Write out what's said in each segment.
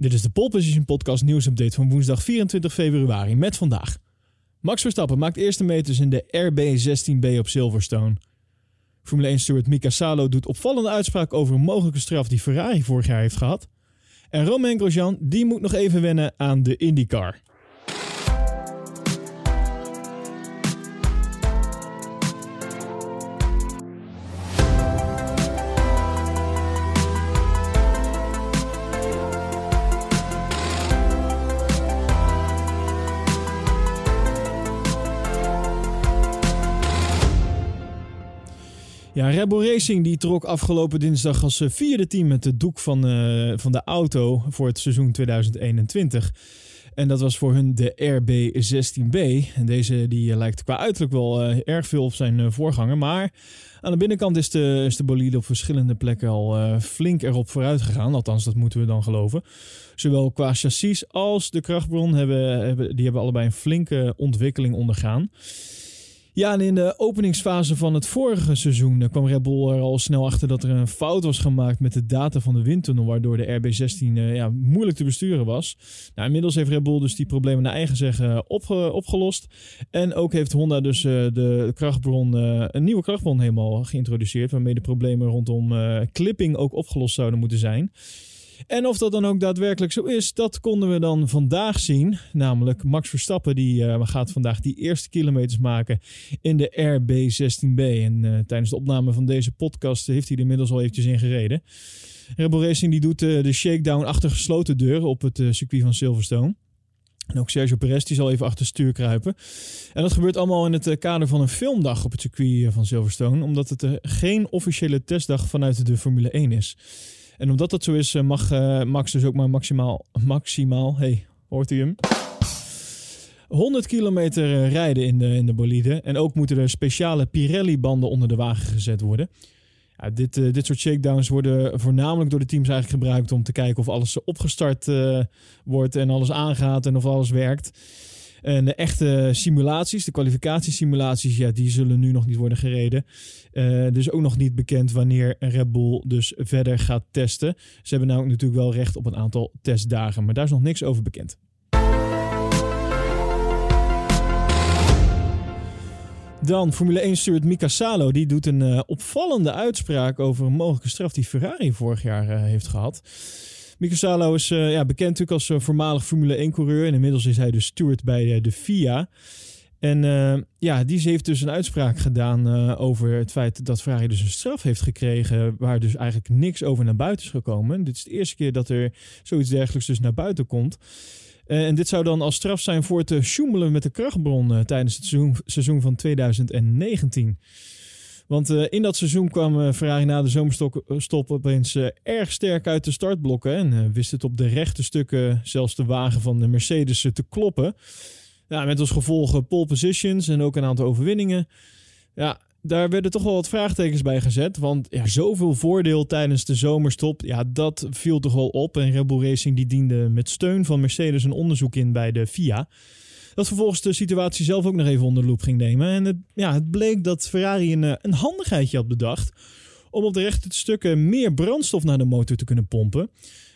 Dit is de Pole Position Podcast nieuwsupdate van woensdag 24 februari met vandaag. Max Verstappen maakt eerste meters in de RB16B op Silverstone. Formule 1 steward Mika Salo doet opvallende uitspraak over een mogelijke straf die Ferrari vorig jaar heeft gehad. En Romain Grosjean die moet nog even wennen aan de IndyCar. Ja, Red Bull Racing die trok afgelopen dinsdag als eh, vierde team met het doek van, uh, van de auto voor het seizoen 2021. En dat was voor hun de RB16B. En deze die eh, lijkt qua uiterlijk wel erg veel op zijn voorganger. Maar aan de binnenkant is de, is de bolide op verschillende plekken al flink erop vooruit gegaan. Althans, dat moeten we dan geloven. Zowel qua chassis als de krachtbron hebben, hebben, die hebben allebei een flinke ontwikkeling ondergaan. Ja, en in de openingsfase van het vorige seizoen eh, kwam Red Bull er al snel achter dat er een fout was gemaakt met de data van de windtunnel, waardoor de RB16 uh, ja, moeilijk te besturen was. Nou, inmiddels heeft Red Bull dus die problemen naar eigen zeggen opge opgelost. En ook heeft Honda dus de krachtbron, een nieuwe krachtbron helemaal geïntroduceerd, waarmee de problemen rondom clipping ook opgelost zouden moeten zijn. En of dat dan ook daadwerkelijk zo is, dat konden we dan vandaag zien. Namelijk Max Verstappen, die uh, gaat vandaag die eerste kilometers maken in de RB16B. En uh, tijdens de opname van deze podcast heeft hij er inmiddels al eventjes in gereden. Red Bull Racing die doet uh, de shakedown achter gesloten deuren op het circuit van Silverstone. En ook Sergio Perez die zal even achter stuur kruipen. En dat gebeurt allemaal in het kader van een filmdag op het circuit van Silverstone. Omdat het geen officiële testdag vanuit de Formule 1 is. En omdat dat zo is, eh, mag uh, Max dus ook maar maximaal, maximaal, hey, hoort u hem? 100 kilometer eh, rijden in de, in de bolide. En ook moeten er speciale Pirelli-banden onder de wagen gezet worden. Ja, dit, dit soort shakedowns worden voornamelijk door de teams eigenlijk gebruikt om te kijken of alles opgestart wordt en alles aangaat en of alles werkt. En de echte simulaties, de kwalificatiesimulaties, ja, die zullen nu nog niet worden gereden. Uh, dus ook nog niet bekend wanneer Red Bull dus verder gaat testen. Ze hebben nou natuurlijk wel recht op een aantal testdagen, maar daar is nog niks over bekend. Dan Formule 1 steward Mika Salo. Die doet een uh, opvallende uitspraak over een mogelijke straf die Ferrari vorig jaar uh, heeft gehad. Mika Salo is uh, ja, bekend natuurlijk als uh, voormalig Formule 1-coureur. En inmiddels is hij dus steward bij uh, de FIA. En ja, die heeft dus een uitspraak gedaan over het feit dat Ferrari dus een straf heeft gekregen. Waar dus eigenlijk niks over naar buiten is gekomen. Dit is de eerste keer dat er zoiets dergelijks dus naar buiten komt. en dit zou dan als straf zijn voor het sjoemelen met de krachtbron tijdens het seizoen, seizoen van 2019. Want uh, in dat seizoen kwam uh, Ferrari na de zomerstop opeens uh, erg sterk uit de startblokken. En wist het op de rechte stukken zelfs de wagen van de Mercedes te kloppen. Ja, met als gevolg pole positions en ook een aantal overwinningen. Ja, daar werden toch wel wat vraagtekens bij gezet. Want ja, zoveel voordeel tijdens de zomerstop, ja, dat viel toch wel op. En Red Bull Racing die diende met steun van Mercedes een onderzoek in bij de FIA. Dat vervolgens de situatie zelf ook nog even onder de loep ging nemen. En het, ja, het bleek dat Ferrari een, eh, een handigheidje had bedacht. Om op de rechte stukken meer brandstof naar de motor te kunnen pompen.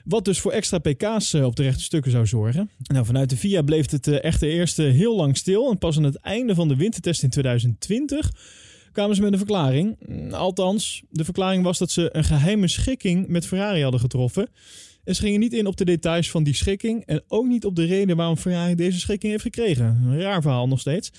Wat dus voor extra pk's eh, op de rechte stukken zou zorgen. Nou, vanuit de FIA bleef het eh, echte eerste heel lang stil. En pas aan het einde van de wintertest in 2020 kwamen ze met een verklaring. Althans, de verklaring was dat ze een geheime schikking met Ferrari hadden getroffen. En ze gingen niet in op de details van die schikking. En ook niet op de reden waarom Ferrari deze schikking heeft gekregen. Een raar verhaal nog steeds.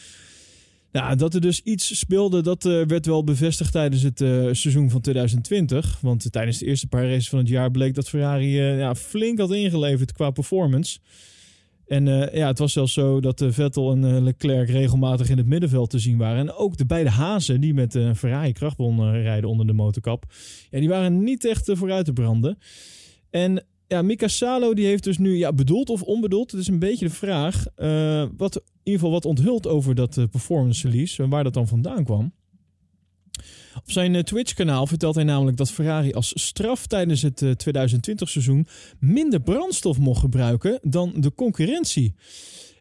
Ja, dat er dus iets speelde, dat uh, werd wel bevestigd tijdens het uh, seizoen van 2020. Want uh, tijdens de eerste paar races van het jaar bleek dat Ferrari ja, flink had ingeleverd qua performance. En ja, het was zelfs zo dat Vettel en Leclerc regelmatig in het middenveld te zien waren. En ook de beide hazen die met de Ferrari krachtbron rijden onder de motorkap. Ja, die waren niet echt vooruit te branden. En ja, Mika Salo die heeft dus nu, ja, bedoeld of onbedoeld, het is een beetje de vraag, uh, wat, in ieder geval wat onthult over dat uh, performance release en waar dat dan vandaan kwam. Op zijn uh, Twitch-kanaal vertelt hij namelijk dat Ferrari als straf tijdens het 2020-seizoen minder brandstof mocht gebruiken dan de concurrentie.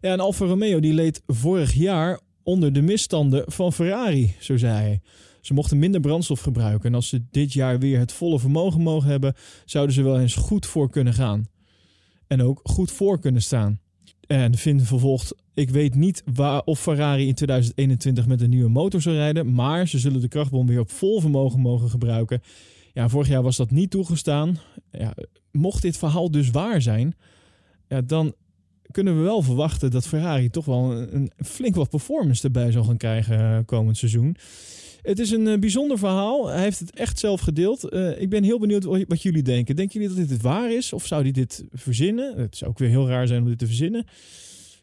Ja, en Alfa Romeo die leed vorig jaar onder de misstanden van Ferrari, zo zei hij. Ze mochten minder brandstof gebruiken. En als ze dit jaar weer het volle vermogen mogen hebben, zouden ze wel eens goed voor kunnen gaan. en ook goed voor kunnen staan. En Finn vervolgt: Ik weet niet waar, of Ferrari in 2021 met een nieuwe motor zal rijden, maar ze zullen de krachtbom weer op vol vermogen mogen gebruiken. Ja, vorig jaar was dat niet toegestaan. Ja, mocht dit verhaal dus waar zijn, ja, dan kunnen we wel verwachten dat Ferrari toch wel een, een flink wat performance erbij zal gaan krijgen uh, komend seizoen. Het is een uh, bijzonder verhaal. Hij heeft het echt zelf gedeeld. Uh, ik ben heel benieuwd wat jullie denken. Denken jullie dat dit waar is? Of zou hij dit verzinnen? Het zou ook weer heel raar zijn om dit te verzinnen.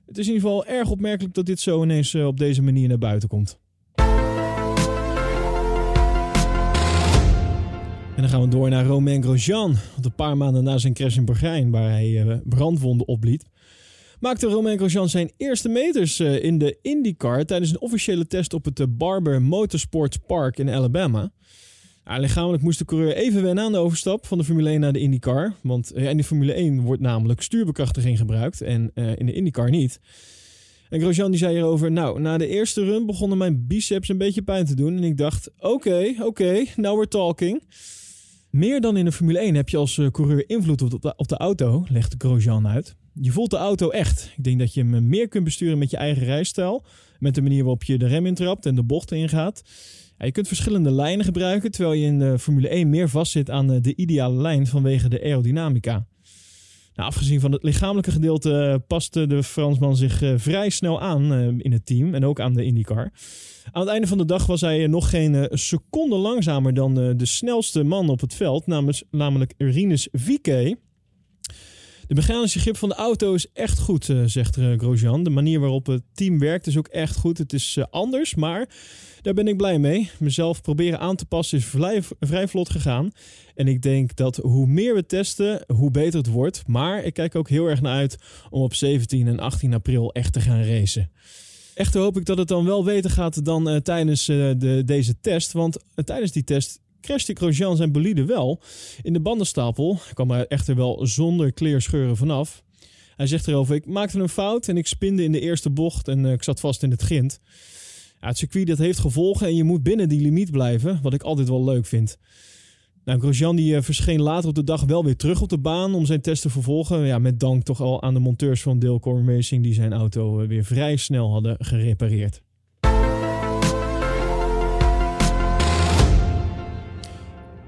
Het is in ieder geval erg opmerkelijk dat dit zo ineens op deze manier naar buiten komt. En dan gaan we door naar Romain Grosjean. Want een paar maanden na zijn crash in Bergijn, waar hij brandwonden opliet, maakte Romain Grosjean zijn eerste meters uh, in de IndyCar tijdens een officiële test op het uh, Barber Motorsports Park in Alabama. Lichamelijk moest de coureur even wennen aan de overstap van de Formule 1 naar de IndyCar. Want in de Formule 1 wordt namelijk stuurbekrachtiging gebruikt en in de IndyCar niet. En Grosjean die zei hierover, nou, na de eerste run begonnen mijn biceps een beetje pijn te doen. En ik dacht, oké, oké, now we're talking. Meer dan in de Formule 1 heb je als coureur invloed op de, op de auto, legt Grosjean uit. Je voelt de auto echt. Ik denk dat je hem meer kunt besturen met je eigen rijstijl. Met de manier waarop je de rem intrapt en de bochten ingaat. Je kunt verschillende lijnen gebruiken, terwijl je in de Formule 1 meer vastzit aan de ideale lijn vanwege de aerodynamica. Nou, afgezien van het lichamelijke gedeelte paste de Fransman zich uh, vrij snel aan in het team en ook aan de IndyCar. Aan het einde van de dag was hij nog geen seconde langzamer dan de snelste man op het veld, namelijk Rinus Vique. De mechanische grip van de auto is echt goed, zegt Grosjean. De manier waarop het team werkt is ook echt goed. Het is anders, maar daar ben ik blij mee. Mezelf proberen aan te passen is vrij, vrij vlot gegaan. En ik denk dat hoe meer we testen, hoe beter het wordt. Maar ik kijk ook heel erg naar uit om op 17 en 18 april echt te gaan racen. Echter hoop ik dat het dan wel beter gaat dan tijdens de, deze test. Want tijdens die test crashte Grosjean zijn bolide wel in de bandenstapel. Kwam er echter wel zonder kleerscheuren vanaf. Hij zegt erover, ik maakte een fout en ik spinde in de eerste bocht en ik zat vast in het grind. Ja, het circuit dat heeft gevolgen en je moet binnen die limiet blijven, wat ik altijd wel leuk vind. Nou, die, uh, verscheen later op de dag wel weer terug op de baan om zijn test te vervolgen. Ja, met dank toch al aan de monteurs van Delcor Racing die zijn auto uh, weer vrij snel hadden gerepareerd.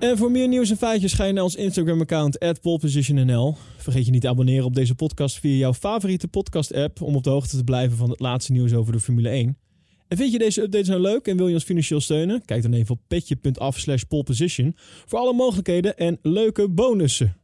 En voor meer nieuws en feitjes ga je naar ons Instagram-account @polepositionnl. Vergeet je niet te abonneren op deze podcast via jouw favoriete podcast-app om op de hoogte te blijven van het laatste nieuws over de Formule 1. En vind je deze updates nou leuk en wil je ons financieel steunen? Kijk dan even op petje.af slash poleposition voor alle mogelijkheden en leuke bonussen.